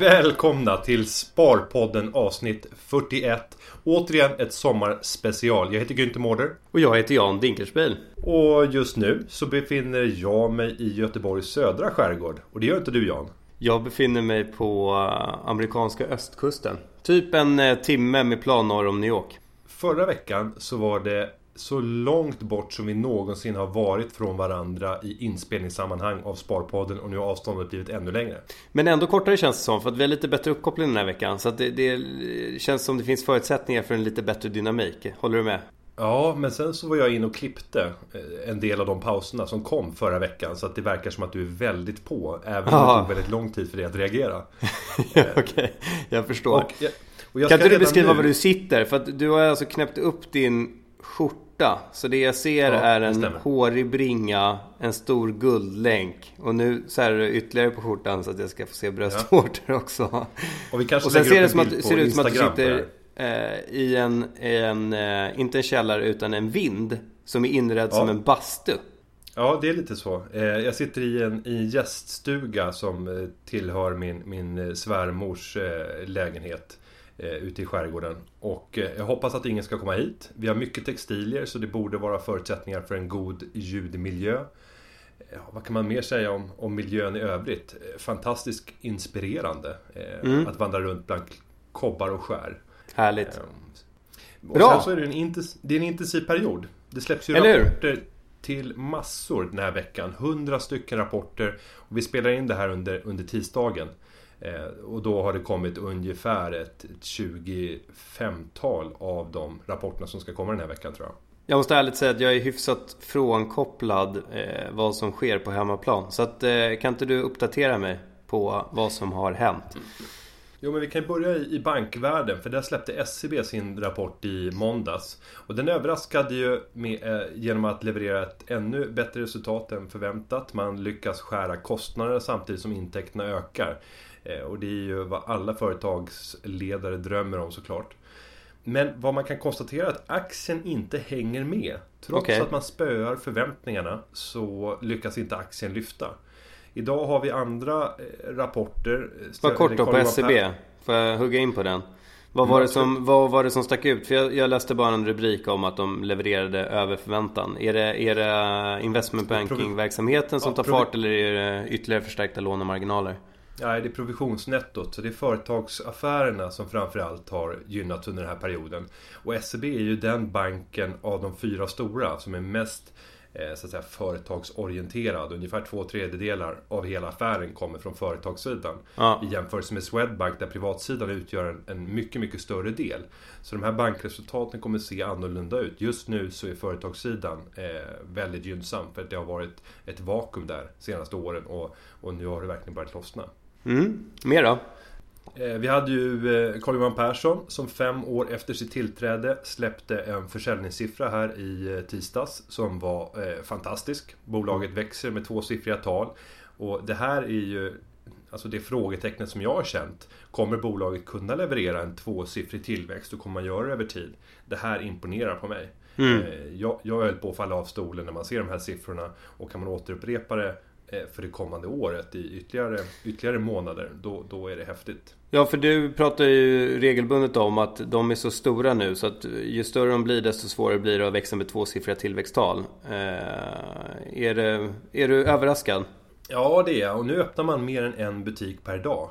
Välkomna till Sparpodden avsnitt 41. Återigen ett sommarspecial. Jag heter Günther Mårder. Och jag heter Jan Dinkelspiel. Och just nu så befinner jag mig i Göteborgs södra skärgård. Och det gör inte du Jan. Jag befinner mig på eh, amerikanska östkusten. Typ en eh, timme med plan norr om New York. Förra veckan så var det så långt bort som vi någonsin har varit från varandra i inspelningssammanhang av Sparpodden och nu har avståndet blivit ännu längre. Men ändå kortare känns det som för att vi har lite bättre uppkoppling den här veckan. Så att det, det känns som det finns förutsättningar för en lite bättre dynamik. Håller du med? Ja, men sen så var jag in och klippte eh, en del av de pauserna som kom förra veckan. Så att det verkar som att du är väldigt på. Även om det tog väldigt lång tid för dig att reagera. Okej, okay. jag förstår. Och kan inte du beskriva nu... var du sitter? För att du har alltså knäppt upp din skjorta. Så det jag ser ja, är en hårig bringa, en stor guldlänk. Och nu så här är det ytterligare på skjortan så att jag ska få se bröstvårtor ja. också. Och vi kanske och sen ser det, som att, ser ut som att du sitter eh, i en, en eh, inte en källare utan en vind. Som är inredd ja. som en bastu. Ja, det är lite så. Eh, jag sitter i en, i gäststuga som eh, tillhör min, min eh, svärmors lägenhet eh, ute i skärgården. Och eh, jag hoppas att ingen ska komma hit. Vi har mycket textilier så det borde vara förutsättningar för en god ljudmiljö. Eh, vad kan man mer säga om, om miljön i övrigt? Fantastiskt inspirerande eh, mm. att vandra runt bland kobbar och skär. Härligt. Eh, och Bra! Sen så är det, en det är en intensiv period. Det släpps ju Eller rapporter till massor den här veckan. Hundra stycken rapporter. Och vi spelar in det här under, under tisdagen. Eh, och då har det kommit ungefär ett, ett 25-tal av de rapporterna som ska komma den här veckan tror jag. Jag måste ärligt säga att jag är hyfsat frånkopplad eh, vad som sker på hemmaplan. Så att, eh, kan inte du uppdatera mig på vad som har hänt? Jo men vi kan börja i, i bankvärlden för där släppte SCB sin rapport i måndags. Och den överraskade ju med, eh, genom att leverera ett ännu bättre resultat än förväntat. Man lyckas skära kostnader samtidigt som intäkterna ökar. Eh, och det är ju vad alla företagsledare drömmer om såklart. Men vad man kan konstatera är att aktien inte hänger med. Trots okay. att man spöar förväntningarna så lyckas inte aktien lyfta. Idag har vi andra eh, rapporter. Bara kort då på SCB. Får jag hugga in på den? Vad var, det som, vad var det som stack ut? För jag, jag, läste bara en rubrik om att de levererade över förväntan. Är det, är det investment banking-verksamheten som tar fart eller är det ytterligare förstärkta lånemarginaler? Nej, det är provisionsnettot. Så det är företagsaffärerna som framförallt har gynnats under den här perioden. Och SEB är ju den banken av de fyra stora som är mest eh, så att säga, företagsorienterad. Ungefär två tredjedelar av hela affären kommer från företagssidan. Ja. I jämförelse med Swedbank där privatsidan utgör en, en, mycket, mycket större del. Så de här bankresultaten kommer se annorlunda ut. Just nu så är företagssidan eh, väldigt gynnsam för att det har varit ett vakuum där senaste åren och, och nu har det verkligen börjat lossna. Mm. Mer då? Eh, vi hade ju eh, Carl-Johan Persson som fem år efter sitt tillträde släppte en försäljningssiffra här i eh, tisdags som var fantastisk. Bolaget växer med tvåsiffriga tal. Och det här är ju Alltså det frågetecknet som jag har känt. Kommer bolaget kunna leverera en tvåsiffrig tillväxt och kommer man göra det över tid? Det här imponerar på mig. Mm. Jag, jag höll på att falla av stolen när man ser de här siffrorna. Och kan man återupprepa det för det kommande året i ytterligare, ytterligare månader, då, då är det häftigt. Ja, för du pratar ju regelbundet om att de är så stora nu så att ju större de blir desto svårare blir det att växa med tvåsiffriga tillväxttal. Eh, är, det, är du överraskad? Ja, det är. Och nu öppnar man mer än en butik per dag.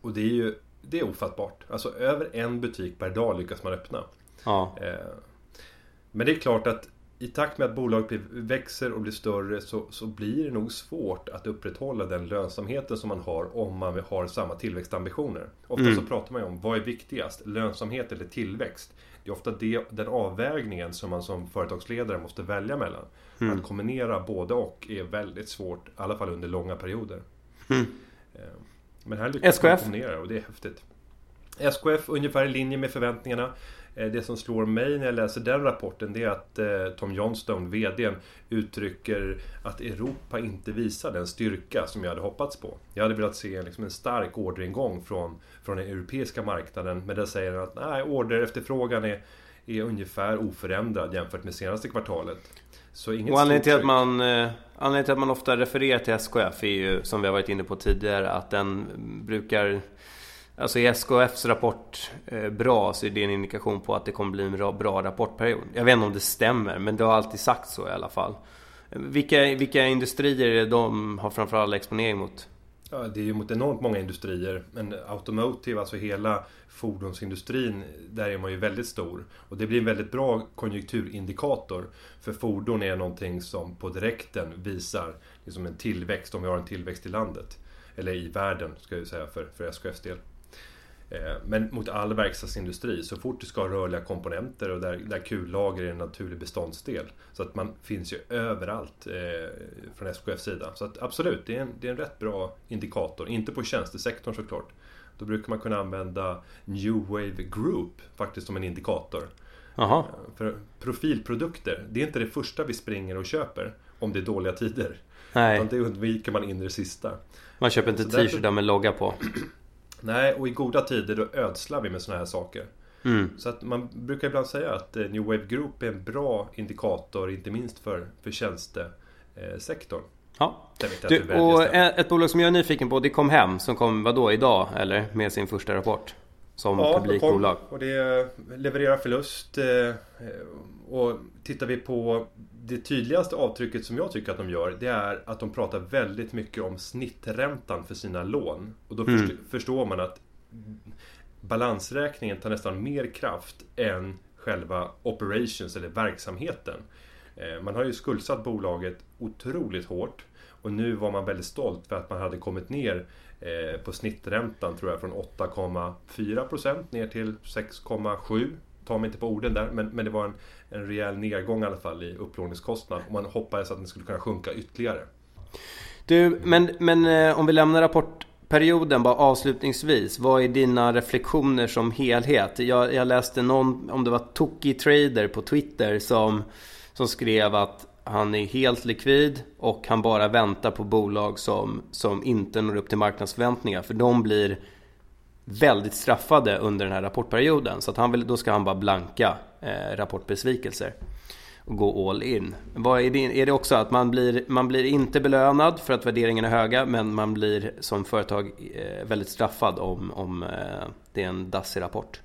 Och det är ju det är ofattbart. Alltså över en butik per dag lyckas man öppna. Ja. Eh, men det är klart att i takt med att bolaget växer och blir större så, så blir det nog svårt att upprätthålla den lönsamheten som man har om man har samma tillväxtambitioner. Ofta mm. så pratar man ju om vad är viktigast? Lönsamhet eller tillväxt? Det är ofta det, den avvägningen som man som företagsledare måste välja mellan. Mm. Att kombinera både och är väldigt svårt, i alla fall under långa perioder. Mm. Eh, men här lyckas man kombinera och det är häftigt. SKF ungefär i linje med förväntningarna. Eh, det som slår mig när jag läser den rapporten det är att eh, Tom Johnstone, VDn, uttrycker att Europa inte visar den styrka som jag hade hoppats på. Jag hade velat se liksom en stark orderingång från, från den europeiska marknaden men där säger han att nej, order efterfrågan är, är ungefär oförändrad jämfört med senaste kvartalet. Så inget och anledningen till, att man, eh, anledningen till att man ofta refererar till SKF är ju, som vi har varit inne på tidigare, att den brukar Alltså är SKFs rapport eh, bra så är det en indikation på att det kommer bli en bra, bra rapportperiod. Jag vet inte om det stämmer, men det har alltid sagt så i alla fall. Vilka, vilka industrier är det de har framförallt exponering mot? Ja, det är ju mot enormt många industrier. Men Automotive, alltså hela fordonsindustrin, där är man ju väldigt stor. Och det blir en väldigt bra konjunkturindikator. För fordon är någonting som på direkten visar liksom en tillväxt, om vi har en tillväxt i landet. Eller i världen, ska jag säga, för, för SKFs del. Eh, men mot all verkstadsindustri, så fort du ska ha rörliga komponenter och där, där kullager är en naturlig beståndsdel. Så att man finns ju överallt eh, från SKFs sida. Så att absolut, det är, en, det är en rätt bra indikator. Inte på tjänstesektorn såklart. Då brukar man kunna använda New Wave Group faktiskt som en indikator. Aha. Eh, för profilprodukter, det är inte det första vi springer och köper om det är dåliga tider. Nej. Utan det undviker man in i det sista. Man köper inte t-shirtar med logga på. Nej, och i goda tider då ödslar vi med sådana här saker. Mm. Så att man brukar ibland säga att eh, New Wave Group är en bra indikator, inte minst för, för tjänstesektorn. Ja. Du, och ett bolag som jag är nyfiken på, det kom hem som kom vadå idag eller? Med sin första rapport. Som ja, publikbolag. Och det levererar förlust. Eh, och tittar vi på det tydligaste avtrycket som jag tycker att de gör det är att de pratar väldigt mycket om snitträntan för sina lån. Och då mm. förstår man att balansräkningen tar nästan mer kraft än själva operations eller verksamheten. Eh, man har ju skuldsatt bolaget otroligt hårt och nu var man väldigt stolt för att man hade kommit ner eh, på snitträntan tror jag från 8,4% ner till 6,7% ta mig inte på orden där, men, men det var en, en rejäl nedgång i alla fall i upplåningskostnad. Och man hoppades att den skulle kunna sjunka ytterligare. Du, men, men eh, om vi lämnar rapportperioden bara avslutningsvis. Vad är dina reflektioner som helhet? Jag, jag läste någon, om det var Toki Trader på Twitter som, som skrev att han är helt likvid och han bara väntar på bolag som, som inte når upp till marknadsförväntningar. För de blir väldigt straffade under den här rapportperioden. Så att han vill, då ska han bara blanka eh, rapportbesvikelser och gå all in. Vad är, det, är det också att man blir, man blir inte belönad för att värderingarna är höga men man blir som företag eh, väldigt straffad om, om eh, det är en dassig rapport?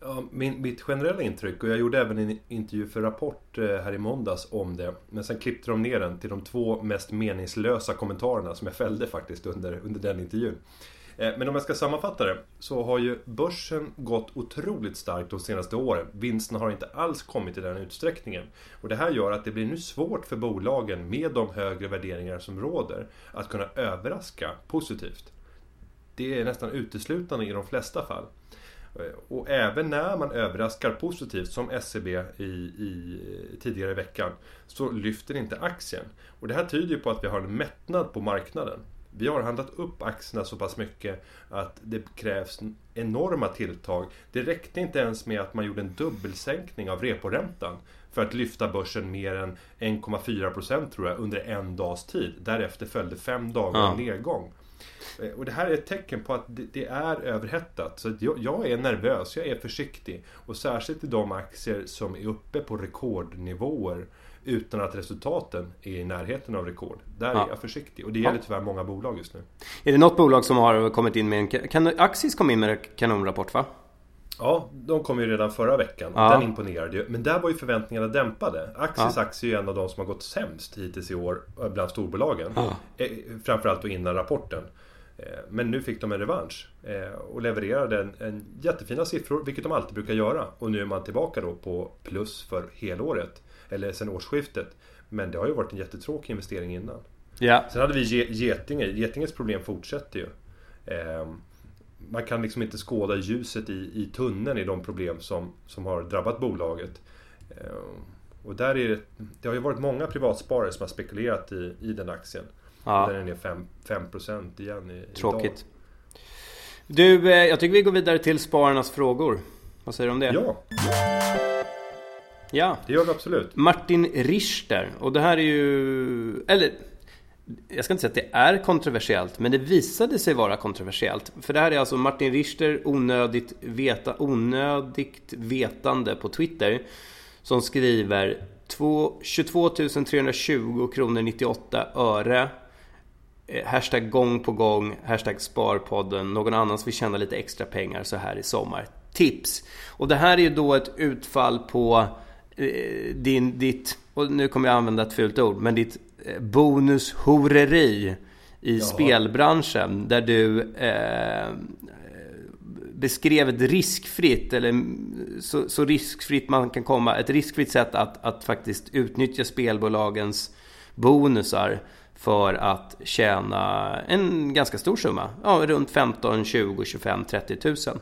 Ja, min, mitt generella intryck, och jag gjorde även en intervju för Rapport eh, här i måndags om det. Men sen klippte de ner den till de två mest meningslösa kommentarerna som jag fällde faktiskt under, under den intervjun. Eh, men om jag ska sammanfatta det så har ju börsen gått otroligt starkt de senaste åren. Vinsterna har inte alls kommit i den utsträckningen. Och det här gör att det blir nu svårt för bolagen med de högre värderingar som råder att kunna överraska positivt. Det är nästan uteslutande i de flesta fall. Eh, och även när man överraskar positivt som SEB i, i, tidigare i veckan så lyfter inte aktien. Och det här tyder ju på att vi har en mättnad på marknaden. Vi har handlat upp aktierna så pass mycket att det krävs enorma tilltag. Det räckte inte ens med att man gjorde en dubbelsänkning av reporäntan för att lyfta börsen mer än 1,4% tror jag under en dags tid. Därefter följde fem dagar ja. nedgång. Eh, och det här är ett tecken på att det är överhettat. Så jag är nervös, jag är försiktig. Och särskilt i de aktier som är uppe på rekordnivåer utan att resultaten är i närheten av rekord. Där ja. är jag försiktig och det gäller tyvärr många bolag just nu. Är det något bolag som har kommit in med en... Kan, Axis kom in med en kanonrapport va? Ja, de kom ju redan förra veckan. Ja. Den imponerade ju. Men där var ju förväntningarna dämpade. Axis ja. aktie är ju en av de som har gått sämst hittills i år bland storbolagen. Ja. Eh, framförallt då innan rapporten. Eh, men nu fick de en revansch eh, och levererade en, en jättefina siffror, vilket de alltid brukar göra. Och nu är man tillbaka då på plus för helåret eller sen årsskiftet. Men det har ju varit en jättetråkig investering innan. Ja. Sen hade vi Getinge. Getinges problem fortsätter ju. Eh, man kan liksom inte skåda ljuset i, i tunneln i de problem som, som har drabbat bolaget. Eh, och där är det, det har ju varit många privatsparare som har spekulerat i, i den aktien. Ja. Den är ner 5%, 5 igen i, Tråkigt. Idag. Du, eh, jag tycker vi går vidare till spararnas frågor. Vad säger du om det? Ja. Ja. Det gör vi absolut. Martin Richter. Och det här är ju... Eller... jag ska inte säga att det är kontroversiellt, men det visade sig vara kontroversiellt. För det här är alltså Martin Richter, onödigt, veta, onödigt vetande på Twitter, som skriver 22 320 kronor 98 öre eh, Hashtag gång på gång, hashtag sparpodden, någon annan som vill tjäna lite extra pengar så här i sommar. Tips! Och det här är ju då ett utfall på din, ditt, och nu kommer jag använda ett fult ord, men ditt eh, bonushoreri i Jaha. spelbranschen. Där du eh, beskrev ett riskfritt, eller så, så, riskfritt man kan komma, ett riskfritt sätt att, att faktiskt utnyttja spelbolagens bonusar för att tjäna en ganska stor summa. Ja, runt 15, 20, 25, 30 tusen.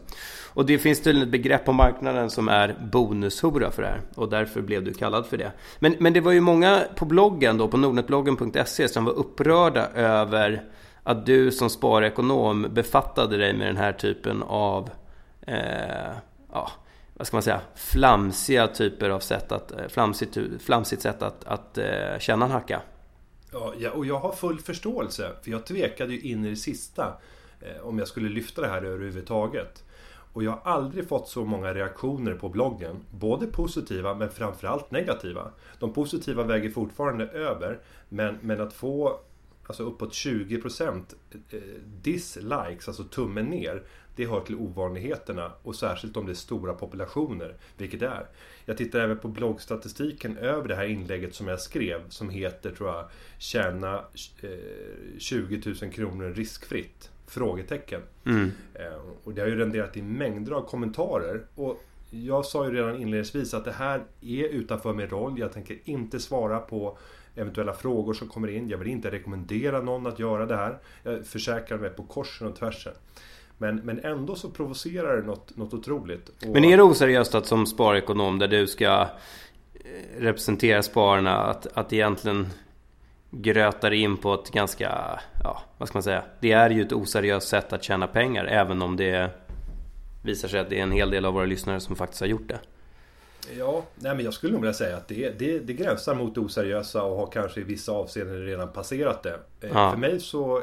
Och det finns tydligen ett begrepp på marknaden som är bonushora för det här. Och därför blev du kallad för det. Men, men det var ju många på bloggen då, på nordnetbloggen.se som var upprörda över att du som sparekonom befattade dig med den här typen av eh, ja, vad ska man säga, flamsiga typer av sätt att, eh, flamsigt, flamsigt sätt att, att eh, känna en hacka. Ja, och jag har full förståelse, för jag tvekade ju in i det sista eh, om jag skulle lyfta det här överhuvudtaget. Och jag har aldrig fått så många reaktioner på bloggen. Både positiva men framförallt negativa. De positiva väger fortfarande över. Men, men att få alltså uppåt 20% eh, eh, dislikes, alltså tummen ner. Det hör till ovanligheterna och särskilt om det är stora populationer, vilket det är. Jag tittar även på bloggstatistiken över det här inlägget som jag skrev som heter, tror jag, Tjäna 20 eh, 000 kronor riskfritt? Frågetecken. Mm. Eh, och det har ju renderat i mängder av kommentarer. Och jag sa ju redan inledningsvis att det här är utanför min roll. Jag tänker inte svara på eventuella frågor som kommer in. Jag vill inte rekommendera någon att göra det här. Jag försäkrar mig på korsen och tvärsen. Men, men ändå så provocerar det något, något otroligt. Och... Men är det oseriöst att som sparekonom där du ska eh, representera spararna att, att egentligen grötar in på ett ganska, ja vad ska man säga. Det är ju ett oseriöst sätt att tjäna pengar även om det visar sig att det är en hel del av våra lyssnare som faktiskt har gjort det. Ja, nej men jag skulle nog vilja säga att det, det, det gränsar mot det oseriösa och har kanske i vissa avseenden redan passerat det. Eh, ja. För mig så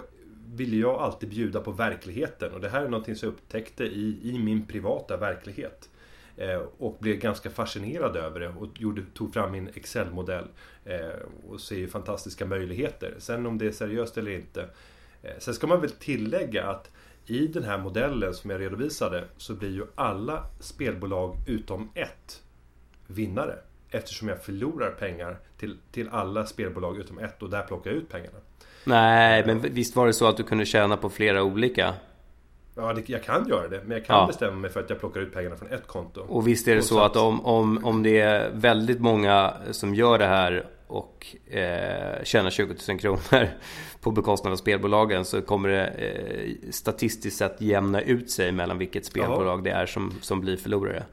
ville jag alltid bjuda på verkligheten och det här är någonting som jag upptäckte i, i min privata verklighet. Eh, och blev ganska fascinerad över det och gjorde, tog fram min Excel-modell. Eh, och ser ju fantastiska möjligheter. Sen om det är seriöst eller inte. Eh, sen ska man väl tillägga att i den här modellen som jag redovisade så blir ju alla spelbolag utom ett vinnare. Eftersom jag förlorar pengar till, till alla spelbolag utom ett och där plockar jag ut pengarna. Nej, men visst var det så att du kunde tjäna på flera olika? Ja, det, jag kan göra det. Men jag kan ja. bestämma mig för att jag plockar ut pengarna från ett konto. Och visst är det så att om, om, om det är väldigt många som gör det här och eh, tjänar 20 000 kronor på bekostnad av spelbolagen så kommer det eh, statistiskt sett jämna ut sig mellan vilket spelbolag ja. det är som, som blir förlorare.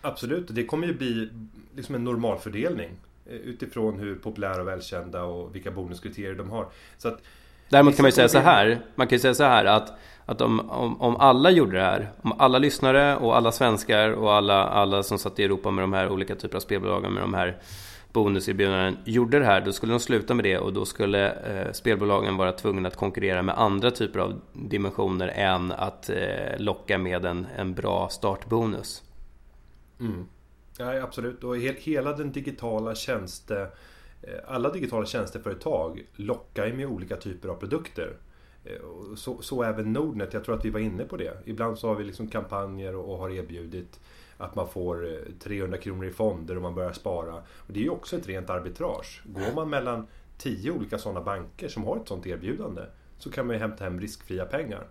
Absolut, det kommer ju bli liksom en normalfördelning utifrån hur populära och välkända och vilka bonuskriterier de har. Så att, Däremot kan man ju säga så här, man kan ju säga så här att att om, om, om, alla gjorde det här, om alla lyssnare och alla svenskar och alla, alla som satt i Europa med de här olika typer av spelbolagen med de här bonuserbjudanden gjorde det här, då skulle de sluta med det och då skulle eh, spelbolagen vara tvungna att konkurrera med andra typer av dimensioner än att eh, locka med en, en bra startbonus. Mm. Nej, absolut. Och he hela den digitala tjänste... Eh, alla digitala tjänsteföretag lockar ju med olika typer av produkter. Eh, så, så även Nordnet, jag tror att vi var inne på det. Ibland så har vi liksom kampanjer och, och har erbjudit att man får eh, 300 kronor i fonder om man börjar spara. Och det är ju också ett rent arbitrage. Går man mellan tio olika sådana banker som har ett sådant erbjudande så kan man ju hämta hem riskfria pengar.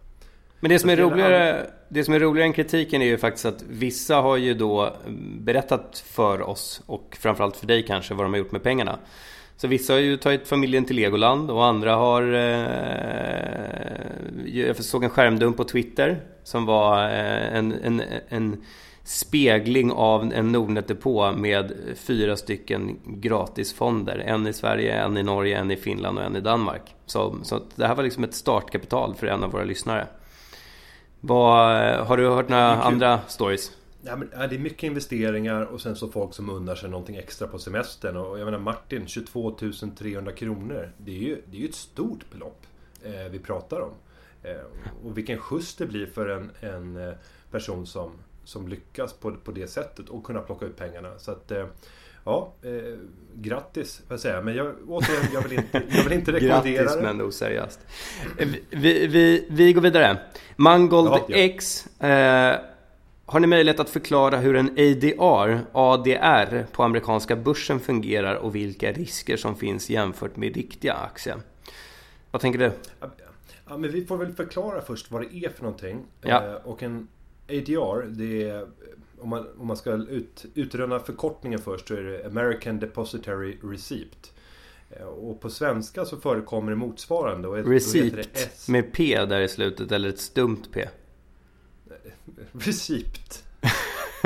Men det som, är roligare, det som är roligare än kritiken är ju faktiskt att vissa har ju då berättat för oss och framförallt för dig kanske vad de har gjort med pengarna. Så vissa har ju tagit familjen till Legoland och andra har... Eh, jag såg en skärmdump på Twitter som var eh, en, en, en spegling av en Nordnet-depå med fyra stycken gratisfonder. En i Sverige, en i Norge, en i Finland och en i Danmark. Så, så det här var liksom ett startkapital för en av våra lyssnare. Vad, har du hört några andra stories? Ja, men, det är mycket investeringar och sen så folk som unnar sig någonting extra på semestern. Och jag menar Martin, 22 300 kronor. Det är ju, det är ju ett stort belopp eh, vi pratar om. Eh, och vilken skjuts det blir för en, en eh, person som, som lyckas på, på det sättet och kunna plocka ut pengarna. Så att eh, Ja, eh, grattis får jag säga. Men jag, återigen, jag vill inte, jag vill inte rekommendera grattis, det. men oseriöst. Vi, vi, vi går vidare. Mangold ja, ja. X. Eh, har ni möjlighet att förklara hur en ADR, ADR på amerikanska börsen fungerar och vilka risker som finns jämfört med riktiga aktier? Vad tänker du? Ja, men vi får väl förklara först vad det är för någonting. Ja. Eh, och en ADR, det är om man, om man ska ut, utröna förkortningen först så är det American Depository Receipt. Eh, och på svenska så förekommer det motsvarande. Och Receipt med P där i slutet eller ett stumt P? Receipt.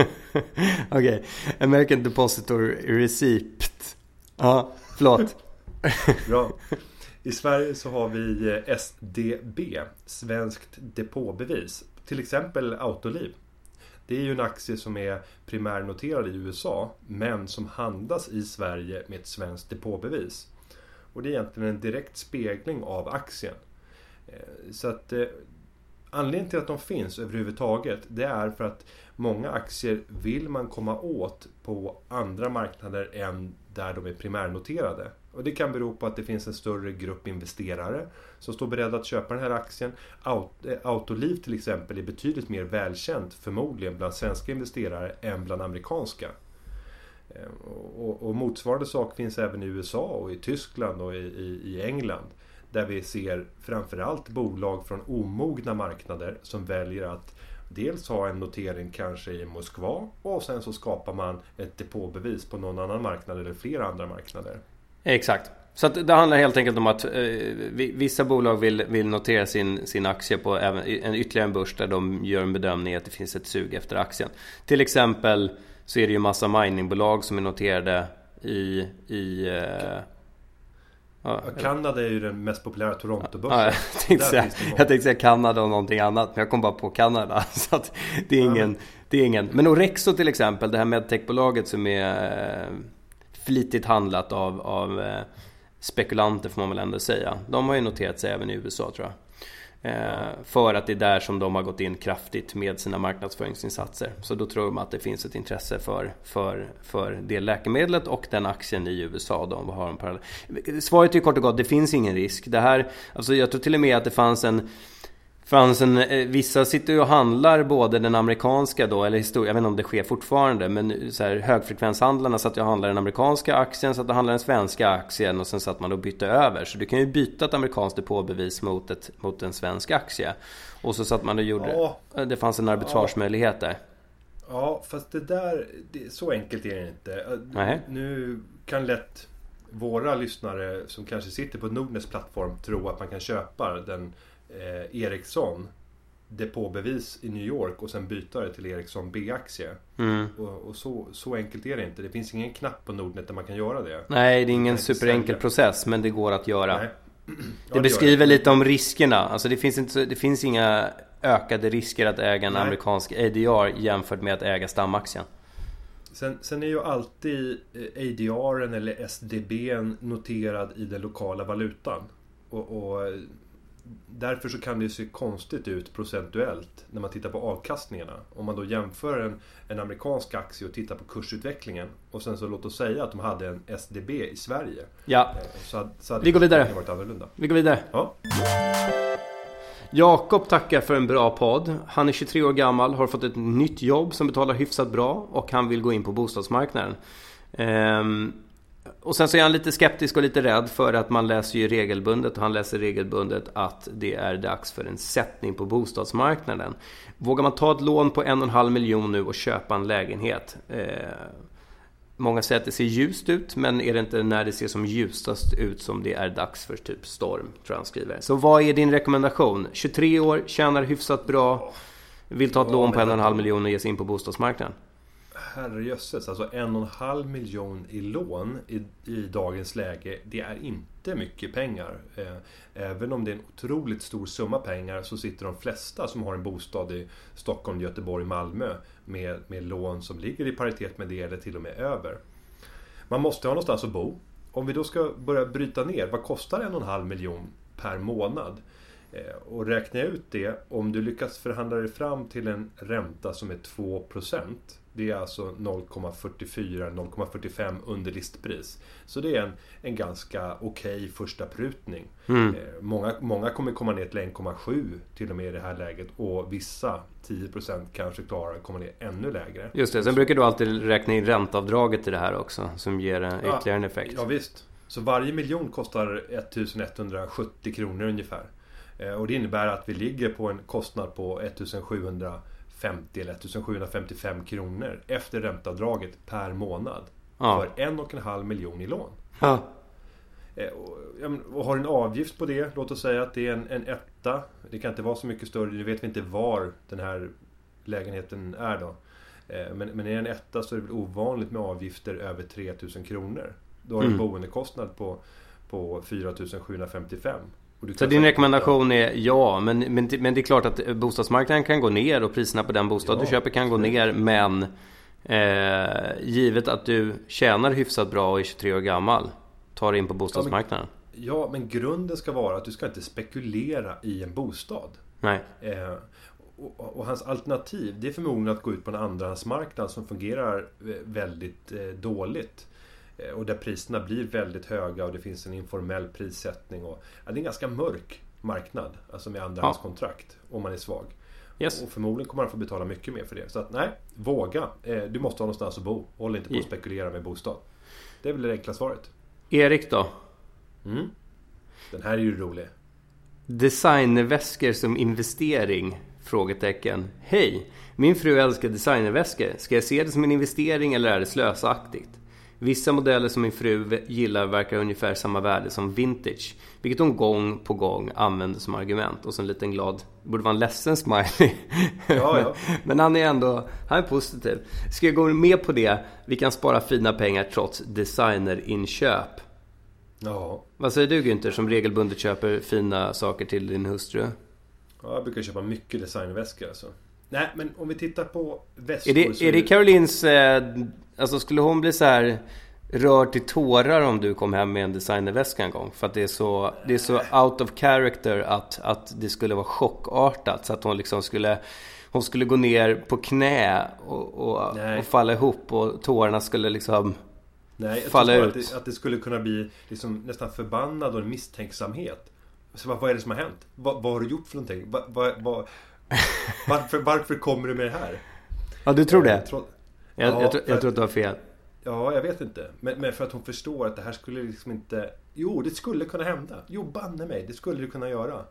Okej, okay. American Depository Receipt. Ja, förlåt. Bra. I Sverige så har vi eh, SDB, Svenskt Depåbevis. Till exempel Autoliv. Det är ju en aktie som är primärnoterad i USA men som handlas i Sverige med ett svenskt depåbevis. Och det är egentligen en direkt spegling av aktien. Eh, så att eh, Anledningen till att de finns överhuvudtaget det är för att många aktier vill man komma åt på andra marknader än där de är primärnoterade. Och det kan bero på att det finns en större grupp investerare som står beredda att köpa den här aktien. Eh, Autoliv till exempel är betydligt mer välkänt förmodligen bland svenska investerare än bland amerikanska. Eh, och, och motsvarande sak finns även i USA och i Tyskland och i, i, i England. Där vi ser framförallt bolag från omogna marknader som väljer att dels ha en notering kanske i Moskva och sen så skapar man ett depåbevis på någon annan marknad eller flera andra marknader. Exakt. Så det handlar helt enkelt om att eh, vissa bolag vill, vill notera sin, sin aktie på även, en, ytterligare en börs där de gör en bedömning att det finns ett sug efter aktien. Till exempel så är det ju massa miningbolag som är noterade i... i eh, Ja, Kanada är ju den mest populära Toronto-börsen. Ja, jag, tänkte säga, jag tänkte säga Kanada och någonting annat. Men jag kom bara på Kanada. Så det är ingen... Det är ingen. Men Orexo till exempel, det här medtechbolaget som är eh, flitigt handlat av, av eh, spekulanter får man väl ändå säga. De har ju noterat sig även i USA tror jag. Eh, för att det är där som de har gått in kraftigt med sina marknadsföringsinsatser. Så då tror de att det finns ett intresse för, för, för det läkemedlet och den aktien i USA. De har en parallell. Svaret är kort och gott, det finns ingen risk. Det här, alltså jag tror till och med att det fanns en fanns en, eh, vissa sitter ju och handlar både den amerikanska då, eller historia, jag vet inte om det sker fortfarande, men så här, högfrekvenshandlarna satt och handlade den amerikanska aktien, satt och handlade den svenska aktien och sen satt man och bytte över. Så du kan ju byta ett amerikanskt depåbevis mot, ett, mot en svensk aktie. Och så satt man och gjorde, ja. Eh, det fanns en arbitragemöjlighet där. Ja, fast det där, det, så enkelt är det inte. Nej. Nu kan lätt våra lyssnare som kanske sitter på Nordnets plattform tro att man kan köpa den eh, Ericsson depåbevis i New York och sen byta det till Ericsson B-aktie. Mm. Och, och, så, så enkelt är det inte. Det finns ingen knapp på Nordnet där man kan göra det. Nej, det är ingen superenkel process, men det går att göra. Nej. Ja, det, beskriver det. lite om riskerna. Alltså det finns, inte, det finn inga ökade risker att äga en Nej. amerikansk ADR jämfört med att äga stamaktien. Sen, sen är ju alltid eh, ADR eller SDB noterad i den lokala valutan. Och, och därför så kan det se konstigt ut procentuellt när man tittar på avkastningarna. Om man då jämför en, en amerikansk aktie och tittar på kursutvecklingen och sen så låt oss säga att de hade en SDB i Sverige. Ja, eh, så, så vi går vidare. Varit annorlunda. Vi går vidare. Ja. Jakob tackar för en bra podd. Han är 23 år gammal, har fått ett nytt jobb som betalar hyfsat bra och han vill gå in på bostadsmarknaden. Ehm, och sen så är han lite skeptisk och lite rädd för att man läser ju regelbundet och han läser regelbundet att det är dags för en sättning på bostadsmarknaden. Vågar man ta ett lån på en och en halv miljon nu och köpa en lägenhet? Eh, många säger att det ser ljust ut, men är det inte när det ser som ljusast ut som det är dags för typ storm? Tror jag han skriver. Så vad är din rekommendation? 23 år, tjänar hyfsat bra, vill ta ett lån på en och en halv miljon och ge sig in på bostadsmarknaden? Herrejösses, alltså en och en halv miljon i lån i, i dagens läge, det är inte mycket pengar. Eh, även om det är en otroligt stor summa pengar så sitter de flesta som har en bostad i Stockholm, Göteborg, Malmö med, med lån som ligger i paritet med det eller till och med över. Man måste ha någonstans att bo. Om vi då ska börja bryta ner, vad kostar en och en halv miljon per månad? Eh, och räknar jag ut det, om du lyckas förhandla dig fram till en ränta som är 2 det är alltså 0,44-0,45 under listpris. Så det är en, en ganska okej okay första prutning. Mm. Eh, många, många kommer komma ner till 1,7 till och med i det här läget och vissa 10% kanske klarar att komma ner ännu lägre. Just det, sen brukar du alltid räkna in ränteavdraget i det här också som ger ytterligare ja, en effekt. Ja visst. Så varje miljon kostar 1170 kronor ungefär. Eh, och det innebär att vi ligger på en kostnad på 1750 eller 1755 kronor efter ränteavdraget per månad. Ja. För en och en halv miljon i lån. Ja. Eh, och har en avgift på det, låt oss säga att det är en, en etta. Det kan inte vara så mycket större, nu vet vi inte var den här lägenheten är då. Eh, men, men är det en etta så är det väl ovanligt med avgifter över 3000 kronor. Då har du mm. en boendekostnad på, på 4755. Så din rekommendation är ja, men, men, men det är klart att bostadsmarknaden kan gå ner och priserna på den bostad ja, du köper kan gå ner. Men eh, givet att du tjänar hyfsat bra och är 23 år gammal, ta dig in på bostadsmarknaden. Ja men, ja, men grunden ska vara att du ska inte spekulera i en bostad. Nej. Eh, och, och, hans alternativ, det är förmodligen att gå ut på en andrahandsmarknad som fungerar väldigt eh, dåligt. Eh, och där priserna blir väldigt höga och det finns en informell prissättning. Och, ja, det är en ganska mörk marknad, alltså med andrahandskontrakt, ja. om man är svag. Yes. Och förmodligen kommer man få betala mycket mer för det. Så att nej, våga. Eh, du måste ha någonstans att bo. Håll inte på att spekulera med bostad. Det är väl det enkla svaret. Erik då? Mm. Den här är ju rolig. Designerväskor som investering? Frågetecken. Hej! Min fru älskar designerväskor. Ska jag se det som en investering eller är det slösaktigt? Vissa modeller som min fru gillar verkar ha ungefär samma värde som vintage. Vilket hon gång på gång använder som argument. Och så en liten glad, borde vara en ledsen smiley. Ja, ja. Men han är ändå, han är positiv. Ska jag gå med på det? Vi kan spara fina pengar trots designerinköp. Ja. Vad säger du Günther som regelbundet köper fina saker till din hustru? Ja, jag brukar köpa mycket designväskor alltså. Nej, men om vi tittar på väskor Är det, är det Carolines... Eh, alltså skulle hon bli så här rörd till tårar om du kom hem med en designerväska en gång? För att det är så, det är så out of character att, att det skulle vara chockartat. Så att hon liksom skulle... Hon skulle gå ner på knä och, och, och falla ihop och tårarna skulle liksom... Nej, jag falla tror ut. Att det, att det skulle kunna bli liksom nästan förbannad och en misstänksamhet. Så vad, vad är det som har hänt? Vad, vad har du gjort för någonting? Vad, vad, varför, varför kommer du med det här? Ja, du tror det? Jag, jag, ja, jag, jag tror att du har fel. Ja, jag vet inte. Men, men, för att hon förstår att det här skulle liksom inte... Jo, det skulle kunna hända. Jo, banne mig, det skulle det kunna göra.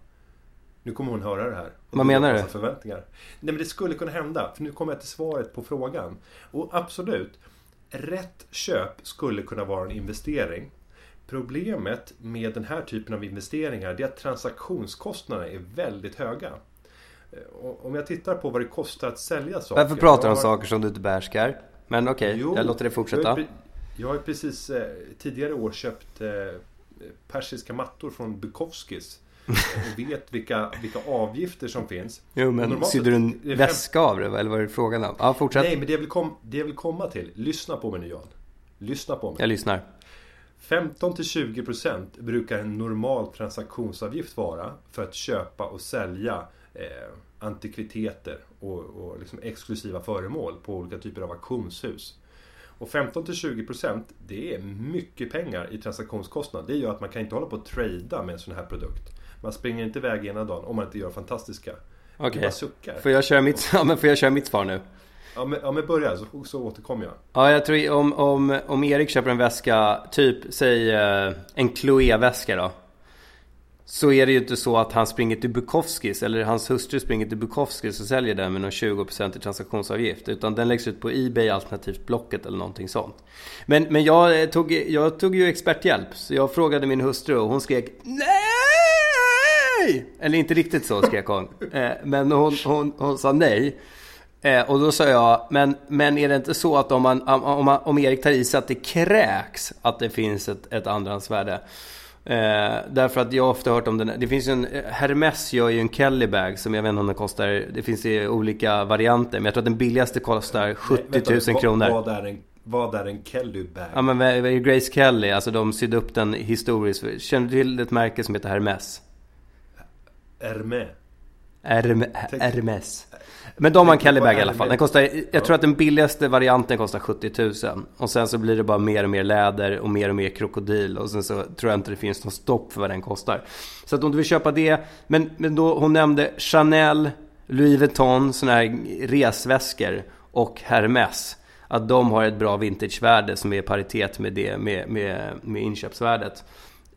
Nu kommer hon höra det här. Vad menar du? Förväntningar. Nej, men det skulle kunna hända. För nu kommer jag till svaret på frågan. Och absolut, rätt köp skulle kunna vara en investering. Problemet med den här typen av investeringar är att transaktionskostnaderna är väldigt höga. Om jag tittar på vad det kostar att sälja saker. Varför pratar du om saker som du inte behärskar? Men okej, okay, jag låter det fortsätta. Jag, har precis eh, tidigare år köpt eh, persiska mattor från Bukowskis. Och vet vilka, vilka avgifter som finns. Jo men sydde du en väska av det eller vad är det frågan om? Ja, fortsätt. Nej men det jag, vill kom, det jag vill komma till. Lyssna på mig nu Jan. Lyssna på mig. Jag lyssnar. 15-20% brukar en normal transaktionsavgift vara för att köpa och sälja eh, antikviteter och, och liksom exklusiva föremål på olika typer av auktionshus. Och 15-20% det är mycket pengar i transaktionskostnad. Det gör att man kan inte hålla på att trada med en sån här produkt. Man springer inte iväg ena dagen om man inte gör fantastiska. Okej. Okay. Får, jag köra mitt, ja, men får jag köra mitt svar nu? Ja men, ja, men börja så, så återkommer jag. Ja, jag tror om, om, om Erik köper en väska, typ säg eh, en Chloé-väska då. Så är det ju inte så att han springer till Bukowskis eller hans hustru springer till Bukowskis och säljer den med någon 20% i transaktionsavgift. Utan den läggs ut på Ebay alternativt Blocket eller någonting sånt. Men, men jag, tog, jag tog ju experthjälp. Så jag frågade min hustru och hon skrek NEJ! Eller inte riktigt så skrek hon. Eh, men hon, hon, hon sa nej. Eh, och då sa jag, men, men är det inte så att om, man, om, man, om Erik tar i sig att det kräks att det finns ett, ett andrahandsvärde? Eh, därför att jag ofta hört om den. Det finns ju en, Hermes gör ju en Kelly bag som jag vet inte om den kostar. Det finns i olika varianter. Men jag tror att den billigaste kostar 70 000 vänta, kronor. Vad, vad, är en, vad är en Kelly bag? Ja men Grace Kelly, alltså de sydde upp den historiskt. Känner du till ett märke som heter Hermes? Hermes? Hermes. Men de har en Kelly bag i alla fall. Den kostar, jag tror att den billigaste varianten kostar 70 000. Och sen så blir det bara mer och mer läder och mer och mer krokodil. Och sen så tror jag inte det finns något stopp för vad den kostar. Så att om du vill köpa det. Men, men då, hon nämnde Chanel, Louis Vuitton, sådana här resväskor och Hermes. Att de har ett bra vintagevärde som är i paritet med det med, med, med inköpsvärdet.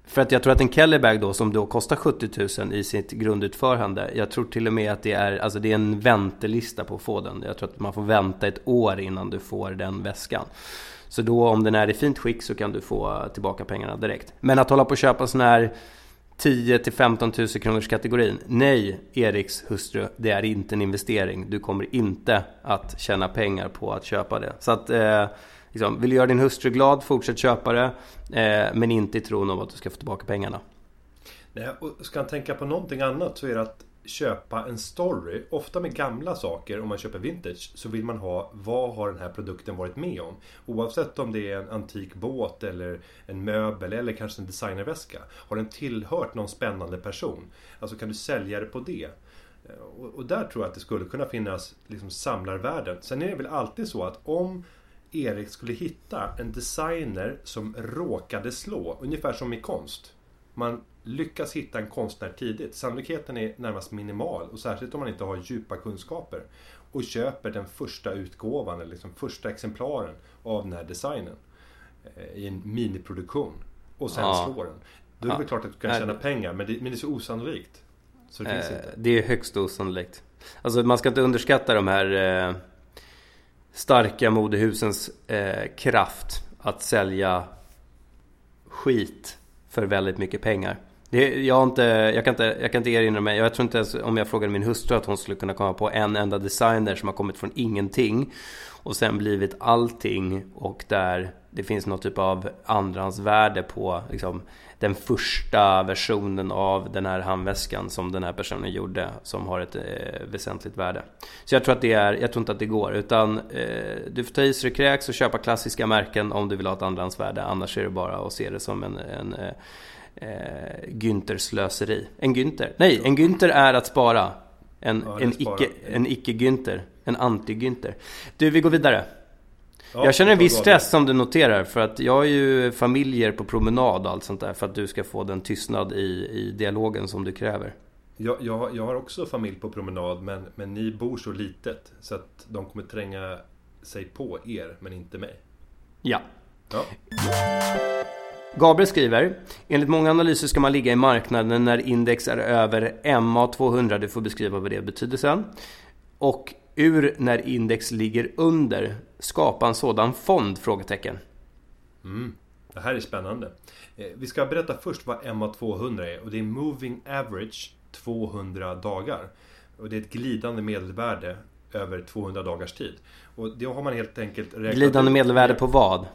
För att jag tror att en Kellybag då som då kostar 70 000 i sitt grundutförande. Jag tror till och med att det är, alltså det är en väntelista på att få den. Jag tror att man får vänta ett år innan du får den väskan. Så då om den är i fint skick så kan du få tillbaka pengarna direkt. Men att hålla på och köpa sån här 10 till 15 000 kronors kategorin. Nej, Eriks hustru, det är inte en investering. Du kommer inte att tjäna pengar på att köpa det. Så att eh, liksom, vill du göra din hustru glad, fortsätt köpa det. Eh, men inte i tron om att du ska få tillbaka pengarna. Nej, och ska han tänka på någonting annat så är det att köpa en story. Ofta med gamla saker, om man köper vintage, så vill man ha vad har den här produkten varit med om? Oavsett om det är en antik båt eller en möbel eller kanske en designerväska. Har den tillhört någon spännande person? Alltså kan du sälja det på det? Eh, och, och där tror jag att det skulle kunna finnas liksom samlarvärden. Sen är det väl alltid så att om Erik skulle hitta en designer som råkade slå, ungefär som i konst. Man lyckas hitta en konstnär tidigt. Sannolikheten är närmast minimal och särskilt om man inte har djupa kunskaper. Och köper den första utgåvan, eller liksom första exemplaren av den här designen. Eh, I en miniproduktion. Och sen ja. slår den. Då är det ja. klart att du kan tjäna pengar, men det, men det är så osannolikt. Så det eh. Det är högst osannolikt. Alltså man ska inte underskatta de här eh starka modehusens eh, kraft att sälja skit för väldigt mycket pengar. Det, jag, inte, jag, kan inte, jag kan inte erinra mig, jag tror inte ens om jag frågade min hustru att hon skulle kunna komma på en enda designer som har kommit från ingenting och sen blivit allting och där det finns någon typ av andrahandsvärde på liksom, den första versionen av den här handväskan som den här personen gjorde som har ett eh, väsentligt värde. Så jag tror att det är, jag tror inte att det går utan eh, du får ta i så det kräks och köpa klassiska märken om du vill ha ett andrahandsvärde annars är det bara att se det som en, en eh, eh Günther slöseri. En Günther? Nej, en Günther är att spara. En, ja, en, icke, en icke-Günther. En anti-Günther. Du, vi går vidare. Ja, jag känner en viss stress som du noterar för att jag har ju familjer på promenad och allt sånt där för att du ska få den tystnad i, i dialogen som du kräver. Jag, jag, jag har också familj på promenad men, men ni bor så litet så att de kommer tränga sig på er men inte mig. Ja. ja. Gabriel skriver Enligt många analyser ska man ligga i marknaden när index är över MA200. Du får beskriva vad det betyder sen. Och ur när index ligger under skapa en sådan fond? Frågetecken. Mm. Det här är spännande. Eh, vi ska berätta först vad MA200 är och det är Moving Average 200 dagar. Och det är ett glidande medelvärde över 200 dagars tid. Och det har man helt enkelt räknat Glidande medelvärde på vad?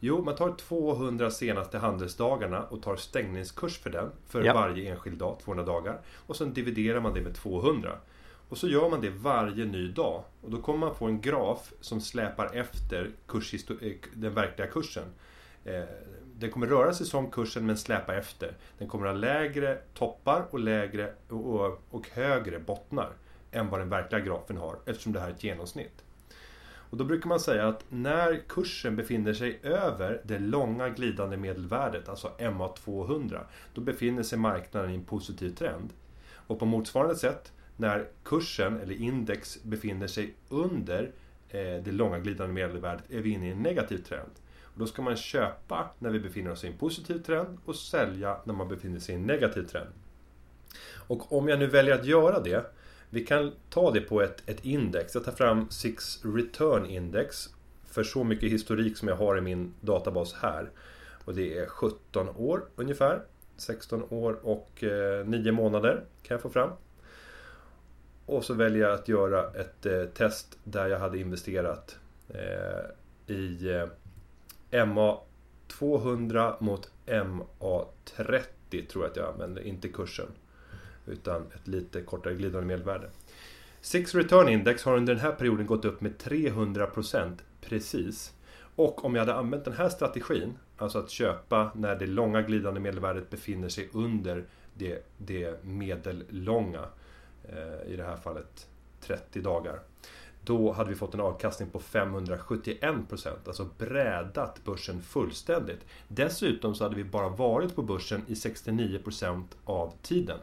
Jo, man tar 200 senaste handelsdagarna och tar stängningskurs för den för ja. varje enskild dag, 200 dagar. Och sen dividerar man det med 200. Och så gör man det varje ny dag. Och då kommer man få en graf som släpar efter eh, den verkliga kursen. Eh, den kommer röra sig som kursen men släpa efter. Den kommer ha lägre toppar och lägre och, och högre bottnar än vad den verkliga grafen har eftersom det här är ett genomsnitt. Och då brukar man säga att när kursen befinner sig över det långa glidande medelvärdet, alltså MA200, då befinner sig marknaden i en positiv trend. Och på motsvarande sätt när kursen eller index befinner sig under eh, det långa glidande medelvärdet är vi inne i en negativ trend. Och då ska man köpa när vi befinner oss i en positiv trend och sälja när man befinner sig i en negativ trend. Och om jag nu väljer att göra det vi kan ta det på ett, ett index. Jag tar fram Six Return Index för så mycket historik som jag har i min databas här. Och det är 17 år ungefär. 16 år och eh, 9 månader kan jag få fram och så väljer jag att göra ett eh, test där jag hade investerat eh, i eh, MA 200 mot MA 30 tror jag att jag använder, inte kursen. Utan ett lite kortare glidande medelvärde. Six Return Index har under den här perioden gått upp med 300% precis. Och om jag hade använt den här strategin, alltså att köpa när det långa glidande medelvärdet befinner sig under det, det medellånga, i det här fallet 30 dagar. Då hade vi fått en avkastning på 571%, alltså brädat börsen fullständigt. Dessutom så hade vi bara varit på börsen i 69% av tiden.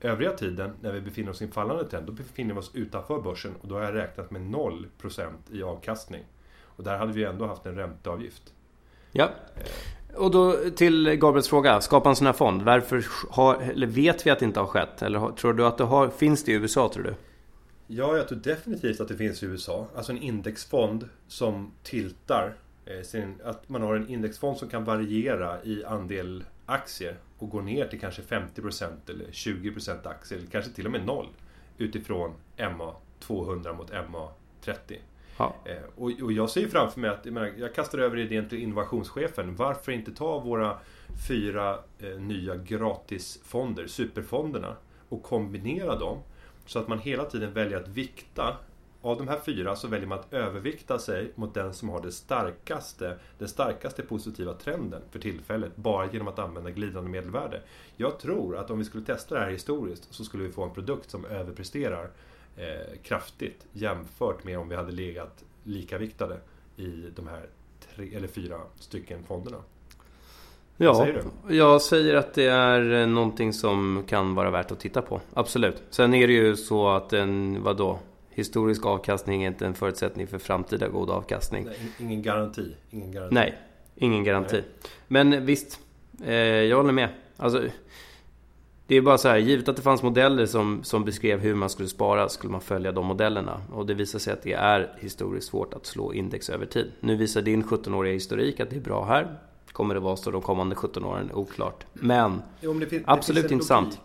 Övriga tiden, när vi befinner oss i en fallande trend, då befinner vi oss utanför börsen och då har jag räknat med 0% i avkastning. Och där hade vi ändå haft en ränteavgift. Ja. Och då till Gabriels fråga. Skapa en sån här fond. Varför har, eller vet vi att det inte har skett? Eller tror du att det har, finns det i USA tror du? Ja, jag tror definitivt att det finns i USA. Alltså en indexfond som tiltar. Eh, sin, att man har en indexfond som kan variera i andel aktier och gå ner till kanske 50% eller 20% aktier, eller kanske till och med noll utifrån MA 200 mot MA 30. Ja. Eh, och, och, jag ser ju framför mig att, jag, menar, jag kastar över idén till innovationschefen. Varför inte ta våra fyra eh, nya gratisfonder, superfonderna, och kombinera dem så att man hela tiden väljer att vikta av de här fyra så väljer man att övervikta sig mot den som har det starkaste, den starkaste positiva trenden för tillfället, bara genom att använda glidande medelvärde. Jag tror att om vi skulle testa det här historiskt så skulle vi få en produkt som överpresterar eh, kraftigt jämfört med om vi hade legat likaviktade i de här tre eller fyra stycken fonderna. Ja, säger jag säger att det är eh, någonting som kan vara värt att titta på. Absolut. Sen är det ju så att en, vadå? Historisk avkastning är inte en förutsättning för framtida god avkastning. Nej, ingen garanti. Ingen garanti. Nej, ingen garanti. Nej. Men visst, eh, jag håller med. Alltså, det är bara så här, givet att det fanns modeller som, som beskrev hur man skulle spara skulle man följa de modellerna. Och det visar sig att det är historiskt svårt att slå index över tid. Nu visar din 17-åriga historik att det är bra här. Kommer det vara så de kommande 17 åren? Oklart. Men, jo, men det fin- absolut intressant.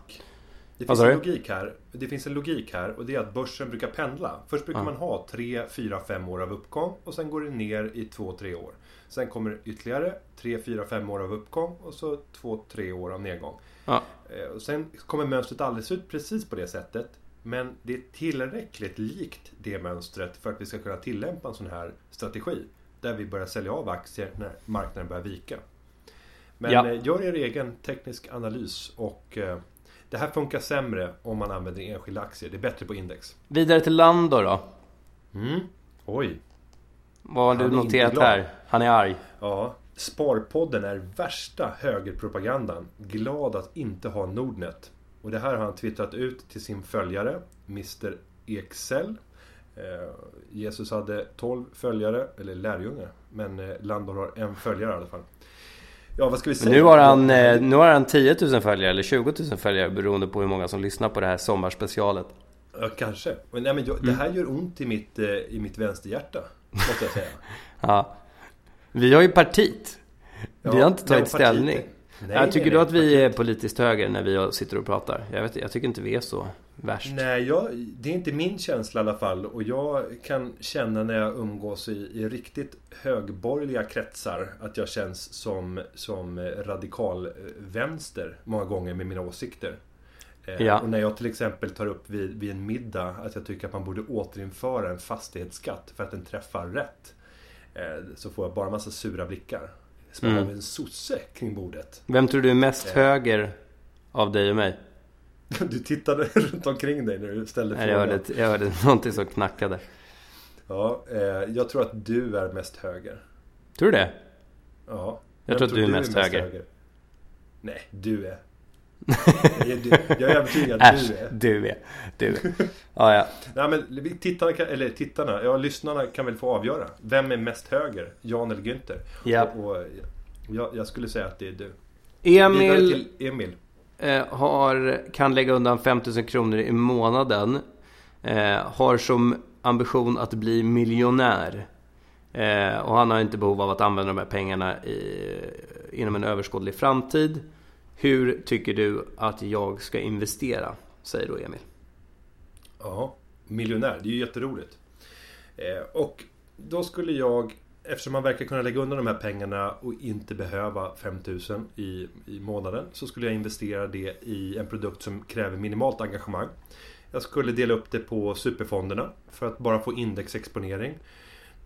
Det finns, en logik här. det finns en logik här och det är att börsen brukar pendla. Först brukar ja. man ha 3, 4, 5 år av uppgång och sen går det ner i 2, 3 år. Sen kommer ytterligare 3, 4, 5 år av uppgång och så 2, 3 år av nedgång. Ja. Eh, och sen kommer mönstret alldeles ut precis på det sättet. Men det är tillräckligt likt det mönstret för att vi ska kunna tillämpa en sån här strategi. Där vi börjar sälja av aktier när marknaden börjar vika. Men ja. Eh, gör er egen teknisk analys och eh, det här funkar sämre om man använder enskilda aktier. Det är bättre på index. Vidare till Lando då? Mm. Oj. Vad har du noterat här? Han är arg. Ja. Sparpodden är värsta högerpropagandan. Glad att inte ha Nordnet. Och det här har han twittrat ut till sin följare, Mr Excel. Eh, Jesus hade 12 följare, eller lärjungar. Men eh, Landor har en följare i alla fall. Ja, vad ska vi säga? Nu har, han, eh, nu har han 10 000 följare, eller 20 000 följare beroende på hur många som lyssnar på det här sommarspecialet. Ja, kanske. Men, nej, men jag, det här gör ont i mitt, i mitt vänsterhjärta, måste jag säga. ja. Vi har ju partit. Ja, vi har inte tagit ställning. Nej, jag tycker du att vi partiet. är politiskt höger när vi sitter och pratar? Jag, vet, jag tycker inte vi är så värst. Nej, jag, det är inte min känsla i alla fall. Och jag kan känna när jag umgås i, i riktigt högborgerliga kretsar att jag känns som, som radikal vänster många gånger med mina åsikter. Eh, ja. Och när jag till exempel tar upp vid, vid en middag att jag tycker att man borde återinföra en fastighetsskatt för att den träffar rätt. Eh, så får jag bara massa sura blickar. Som mm. en sosse kring bordet. Vem tror du är mest eh. höger av dig och mig? Du tittade runt omkring dig när du ställde frågan. Jag hörde, jag hörde någonting som knackade. Ja, eh, jag tror att du är mest höger. Tror du det? Ja. Jag, tror att du är mest, är mest höger. höger. Nej, du är. Jag är övertygad att du är. du är. Du är. Ja, ja. Nej, men tittarna, kan, eller tittarna, ja lyssnarna kan väl få avgöra. Vem är mest höger? Jan eller Günther? Ja. Och, och jag, jag, skulle säga att det är du. Emil. till Emil. Eh, har, kan lägga undan 5000 kronor i månaden. Eh, har som ambition att bli miljonär. Eh, och han har inte behov av att använda de här pengarna i, inom en överskådlig framtid. Hur tycker du att jag ska investera? Säger då Emil. Ja, miljonär. Det är ju jätteroligt. Eh, och då skulle jag Eftersom man verkar kunna lägga undan de här pengarna och inte behöva 5000 i, i månaden så skulle jag investera det i en produkt som kräver minimalt engagemang. Jag skulle dela upp det på superfonderna för att bara få indexexponering.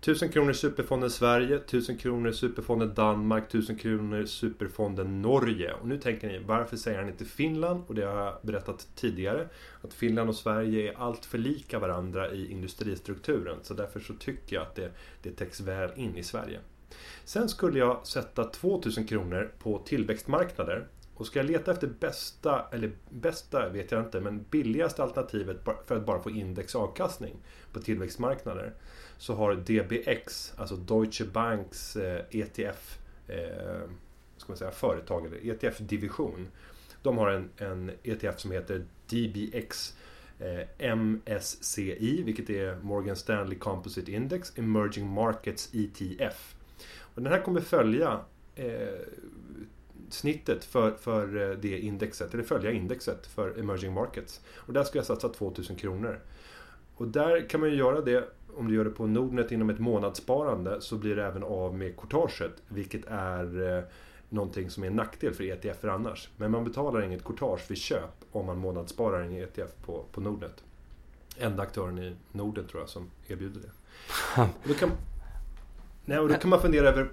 1000 kronor Superfonden Sverige, 1000 kronor Superfonden Danmark, 1000 kronor Superfonden Norge. Och nu tänker ni, varför säger han inte Finland? Och det har jag berättat tidigare. Att Finland och Sverige är allt för lika varandra i industristrukturen. Så därför så tycker jag att det, det täcks väl in i Sverige. Sen skulle jag sätta 2000 kronor på tillväxtmarknader. Och ska jag leta efter bästa, eller bästa vet jag inte, men billigaste alternativet för att bara få indexavkastning på tillväxtmarknader så har DBX, alltså Deutsche Banks eh, ETF eh, ska man säga, företag, eller ETF-division. De har en, en ETF som heter DBX eh, MSCI, vilket är Morgan Stanley Composite Index Emerging Markets ETF. Och den här kommer följa eh, snittet för, för det indexet, eller följa indexet för Emerging Markets. Och där ska jag satsa 2000 kronor. Och där kan man ju göra det om du gör det på Nordnet inom ett månadssparande så blir det även av med courtaget. Vilket är eh, någonting som är en nackdel för ETF annars. Men man betalar inget courtage vid köp om man månadssparar en ETF på, på Nordnet. Enda aktören i Norden tror jag som erbjuder det. Då, kan, nej, och då kan man fundera över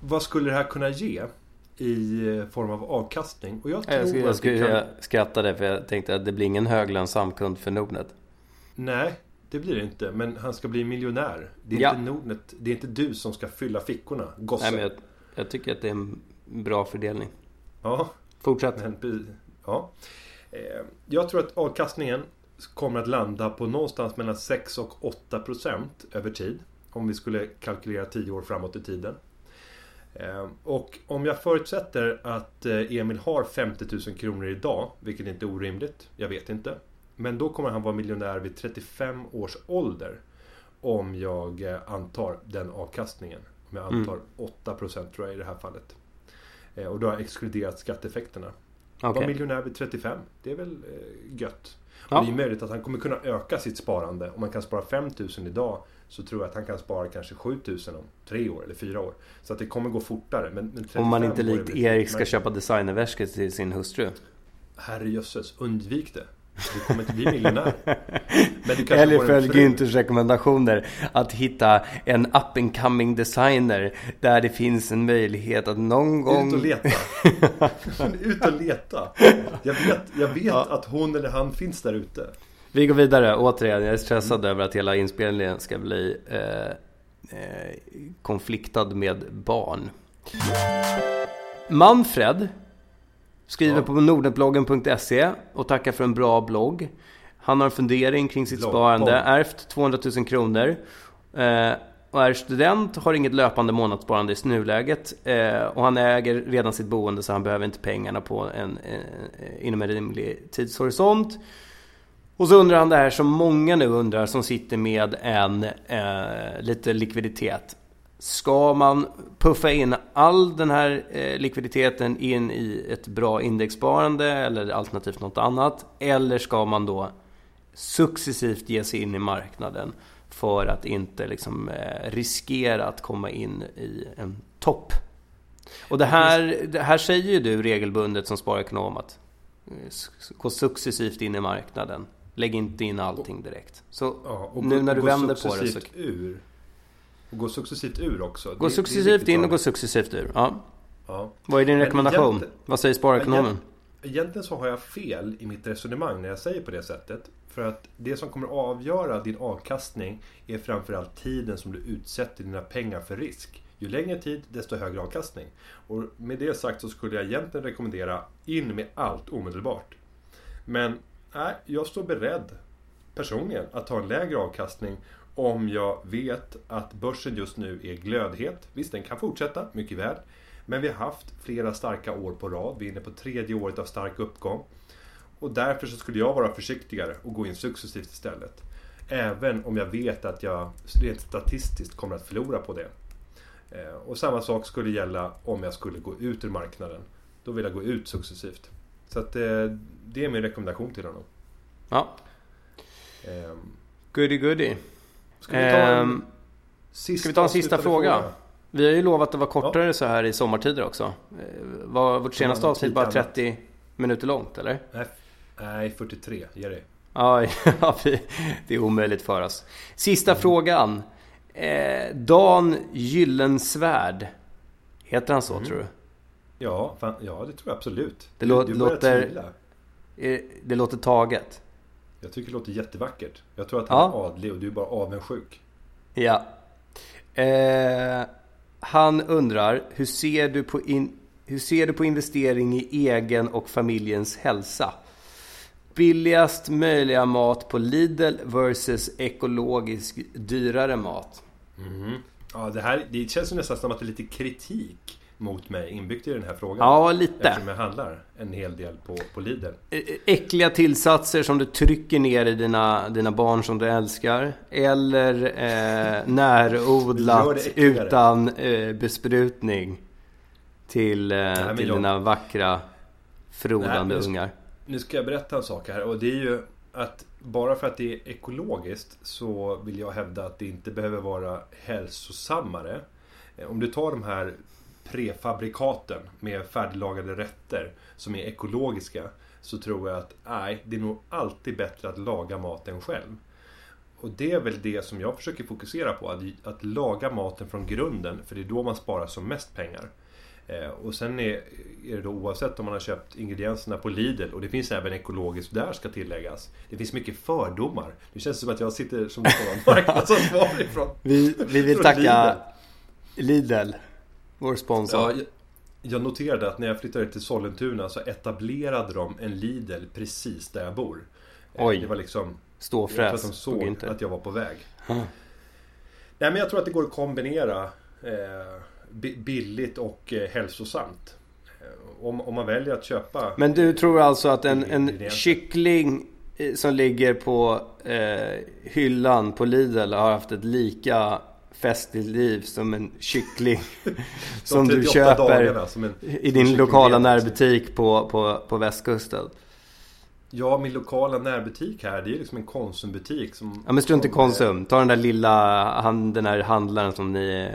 vad skulle det här kunna ge? i eh, form av avkastning. Och jag, tror jag, skulle, jag, skulle, kan... jag skrattade för jag tänkte att det blir ingen höglönsam kund för Nordnet. Nej, det blir det inte, men han ska bli miljonär. Det är, ja. inte, Nordnet, det är inte du som ska fylla fickorna, gosse. Nej, men jag, jag, tycker att det är en bra fördelning. Ja. Fortsätt. Men, ja. Eh, jag tror att avkastningen kommer att landa på någonstans mellan 6 och 8 procent över tid. Om vi skulle kalkylera 10 år framåt i tiden. Eh, och om jag förutsätter att eh, Emil har 50 000 kronor idag, vilket inte är orimligt, jag vet inte. Men då kommer han vara miljonär vid 35 års ålder. Om jag eh, antar den avkastningen. Om jag antar mm. 8% tror jag i det här fallet. Eh, och då har jag exkluderat skatteeffekterna. Okay. Vara miljonär vid 35, det är väl eh, gött. Ja. Och det är möjligt att han kommer kunna öka sitt sparande. Om man kan spara 5000 idag så tror jag att han kan spara kanske 7000 om tre år eller fyra år. Så att det kommer gå fortare. Men, men om man inte likt Erik ska köpa designerväskor till sin hustru. Herrejösses, undvik det. Du kommer inte bli miljonär. Eller följ Günthers rekommendationer att hitta en up and coming designer där det finns en möjlighet att någon gång... Ut och leta. Ut och leta. Jag vet, jag vet ja. att hon eller han finns där ute. Vi går vidare. Återigen, jag är stressad mm. över att hela inspelningen ska bli eh, eh, konfliktad med barn. Manfred Skriver ja. på nordnetbloggen.se och tackar för en bra blogg. Han har en fundering kring sitt blogg. sparande. Ärvt 200 000 kronor. Eh, och är student, har inget löpande månadssparande i nuläget. Eh, och han äger redan sitt boende så han behöver inte pengarna på en, eh, inom en rimlig tidshorisont. Och så undrar han det här som många nu undrar som sitter med en eh, lite likviditet. Ska man puffa in all den här eh, likviditeten in i ett bra indexsparande eller alternativt något annat? Eller ska man då successivt ge sig in i marknaden för att inte liksom, eh, riskera att komma in i en topp? Och det här, det här säger ju du regelbundet som sparekonom att eh, gå successivt in i marknaden. Lägg inte in allting direkt. Så ja, nu när du vänder på det så... Ur och gå successivt ur också. Gå successivt in och gå successivt ur. Ja. ja. Vad är din rekommendation? Vad säger sparekonomen? Egentligen så har jag fel i mitt resonemang när jag säger på det sättet. För att det som kommer avgöra din avkastning är framförallt tiden som du utsätter dina pengar för risk. Ju längre tid, desto högre avkastning. Och med det sagt så skulle jag egentligen rekommendera in med allt omedelbart. Men nej, jag står beredd personligen att ta en lägre avkastning om jag vet att börsen just nu är glödhet. Visst, den kan fortsätta, mycket väl. Men vi har haft flera starka år på rad. Vi är inne på tredje året av stark uppgång. Och därför så skulle jag vara försiktigare och gå in successivt istället. Även om jag vet att jag rent statistiskt kommer att förlora på det. Eh, och samma sak skulle gälla om jag skulle gå ut ur marknaden. Då vill jag gå ut successivt. Så att eh, det är min rekommendation till honom. Ja. Um, goody goody. Ska vi ta en, ska vi ta en sista fråga? fråga? Vi har ju lovat att vara kortare ja. så här i sommartider också. Eh, var vårt senaste avsnitt bara 30 minuter långt eller? Nej, 43. Ge dig. Ja, det är omöjligt för oss. Sista mm. frågan. Eh, Dan Gyllensvärd. Heter han så mm. tror du? Ja, fan, ja, det tror jag absolut. Det du låter... Det låter taget. Jag tycker det låter jättevackert. Jag tror att han ja. är adlig och du är bara avundsjuk. Ja. Eh, han undrar, hur ser, du på in, hur ser du på investering i egen och familjens hälsa? Billigast möjliga mat på Lidl versus ekologisk dyrare mat. Mm. Ja, det här det känns nästan som att det är lite kritik mot mig inbyggt i den här frågan. Ja, lite. Eftersom jag handlar en hel del på, på Lidl. Äckliga tillsatser som du trycker ner i dina, dina barn som du älskar. Eller eh, närodlat utan eh, besprutning. Till, eh, Nej, till jag... dina vackra frodande Nej, ungar. Nu ska jag berätta en sak här och det är ju att bara för att det är ekologiskt så vill jag hävda att det inte behöver vara hälsosammare. Eh, om du tar de här prefabrikaten med färdiglagade rätter som är ekologiska så tror jag att nej, det är nog alltid bättre att laga maten själv. Och det är väl det som jag försöker fokusera på, att, att laga maten från grunden, för det är då man sparar som mest pengar. Eh, och sen är, är det då oavsett om man har köpt ingredienserna på Lidl och det finns även ekologiskt där ska tilläggas. Det finns mycket fördomar. Det känns som att jag sitter som någon marknadsansvarig från Vi, vi vill tacka Lidl. Lidl, vår sponsor. Ja, jag, jag noterade att när jag flyttade till Sollentuna så etablerade de en Lidl precis där jag bor. Eh, Oj. Det var liksom... Ståfräs. Jag tror att de såg att jag var på väg. Huh. Nej men jag tror att det går att kombinera eh, billigt och eh, hälsosamt. Eh, om, om man väljer att köpa... Men du tror alltså att en, en kyckling eh, som ligger på eh, hyllan på Lidl har haft ett lika festligt liv som en kyckling som du köper som en, i din lokala närbutik på, på, på västkusten? Ja, min lokala närbutik här, det är liksom en Konsumbutik som... Ja, men strunt i Konsum. Ta den där lilla, han, den här handlaren som ni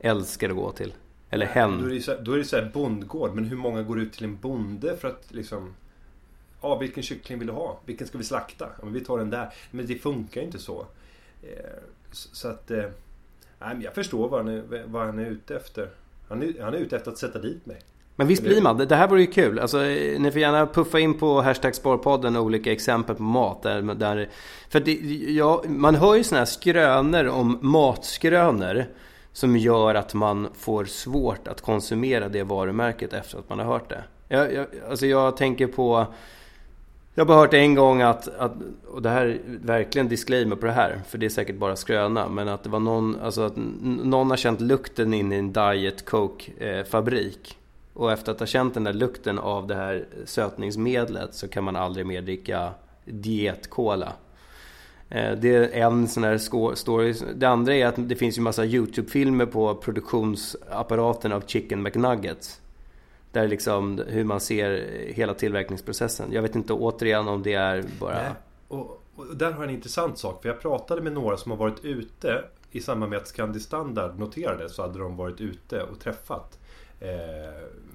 älskar att gå till. Eller hen. Då är det så, då är det så här bondgård. Men hur många går ut till en bonde för att liksom... Ja, vilken kyckling vill du ha? Vilken ska vi slakta? Ja, men vi tar den där. Men det funkar inte så. Eh, så att... Eh, nej, men jag förstår vad han, är, vad han är ute efter. Han är, han är ute efter att sätta dit mig. Men visst blir man. Det här vore ju kul. Alltså, ni får gärna puffa in på hashtag Sparpodden olika exempel på mat. Där, där, för det, ja, man hör ju sådana här skrönor om matskrönor. Som gör att man får svårt att konsumera det varumärket efter att man har hört det. Jag, jag, alltså jag tänker på... Jag har bara hört en gång att, att, och det här är verkligen disclaimer på det här, för det är säkert bara skröna, men att det var någon, alltså att någon har känt lukten in i en Diet Coke-fabrik. Eh, och efter att ha känt den där lukten av det här sötningsmedlet så kan man aldrig mer dricka diet-cola. Eh, det är en sån här story. Det andra är att det finns ju massa YouTube-filmer på produktionsapparaten av Chicken McNuggets. Där liksom hur man ser hela tillverkningsprocessen. Jag vet inte återigen om det är bara... Nej. Och, och där har jag en intressant sak. För jag pratade med några som har varit ute i samband med att Scandi Standard noterades så hade de varit ute och träffat eh,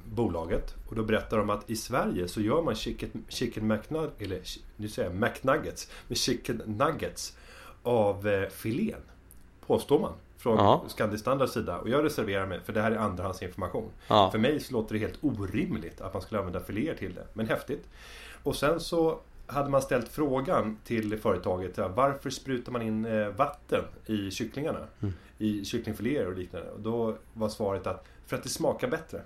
bolaget. Och då berättar de att i Sverige så gör man chicken, chicken McNuggets, eller nu säger jag McNuggets, med chicken nuggets av eh, filén. Påstår man. Från ja. Standards sida. Och jag reserverar mig för det här är andrahandsinformation. Ja. För mig så låter det helt orimligt att man skulle använda filéer till det. Men häftigt. Och sen så hade man ställt frågan till företaget varför sprutar man in eh, vatten i kycklingarna? Mm. I kycklingfiléer och liknande. Och då var svaret att för att det smakar bättre.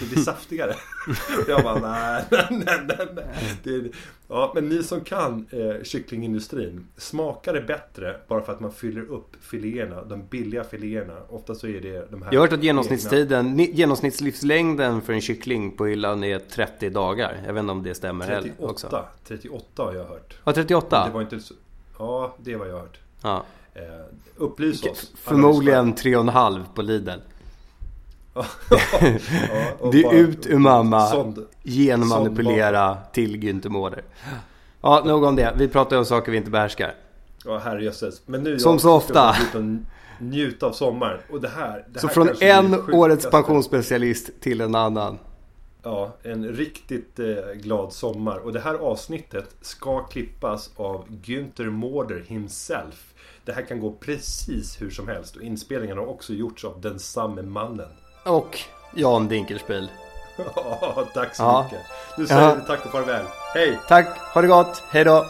Det blir saftigare. jag bara, nej, nej, nej, nej. Det, ja, men ni som kan eh, kycklingindustrin. Smakar det bättre bara för att man fyller upp filéerna, de billiga filéerna? Ofta så är det de här... Jag har hört att genomsnittstiden, genomsnittslivslängden för en kyckling på hyllan är 30 dagar. Jag vet inte om det stämmer 38, också. 38 har jag hört. Ja, 38? Det var inte så... Ja, det var jag hört. Ja. Eh, upplys oss. Förmodligen 3,5 på Lidl det är ut ur mamma, genmanipulera till Günther Mårder. Ja, nog om det. Vi pratar om saker vi inte behärskar. Ja, herrejösses. Men nu Som så ofta. Njuta av sommaren. Och det här, det så här från en årets pensionsspecialist till en annan. Ja, en riktigt eh, glad sommar. Och det här avsnittet ska klippas av Günther Mårder himself. Det här kan gå precis hur som helst. Och inspelningen har också gjorts av den samme mannen. Och Jan Dinkelspiel. Tack så ja. mycket. Nu säger ja. vi tack och farväl. Hej! Tack, ha det gott. Hej då!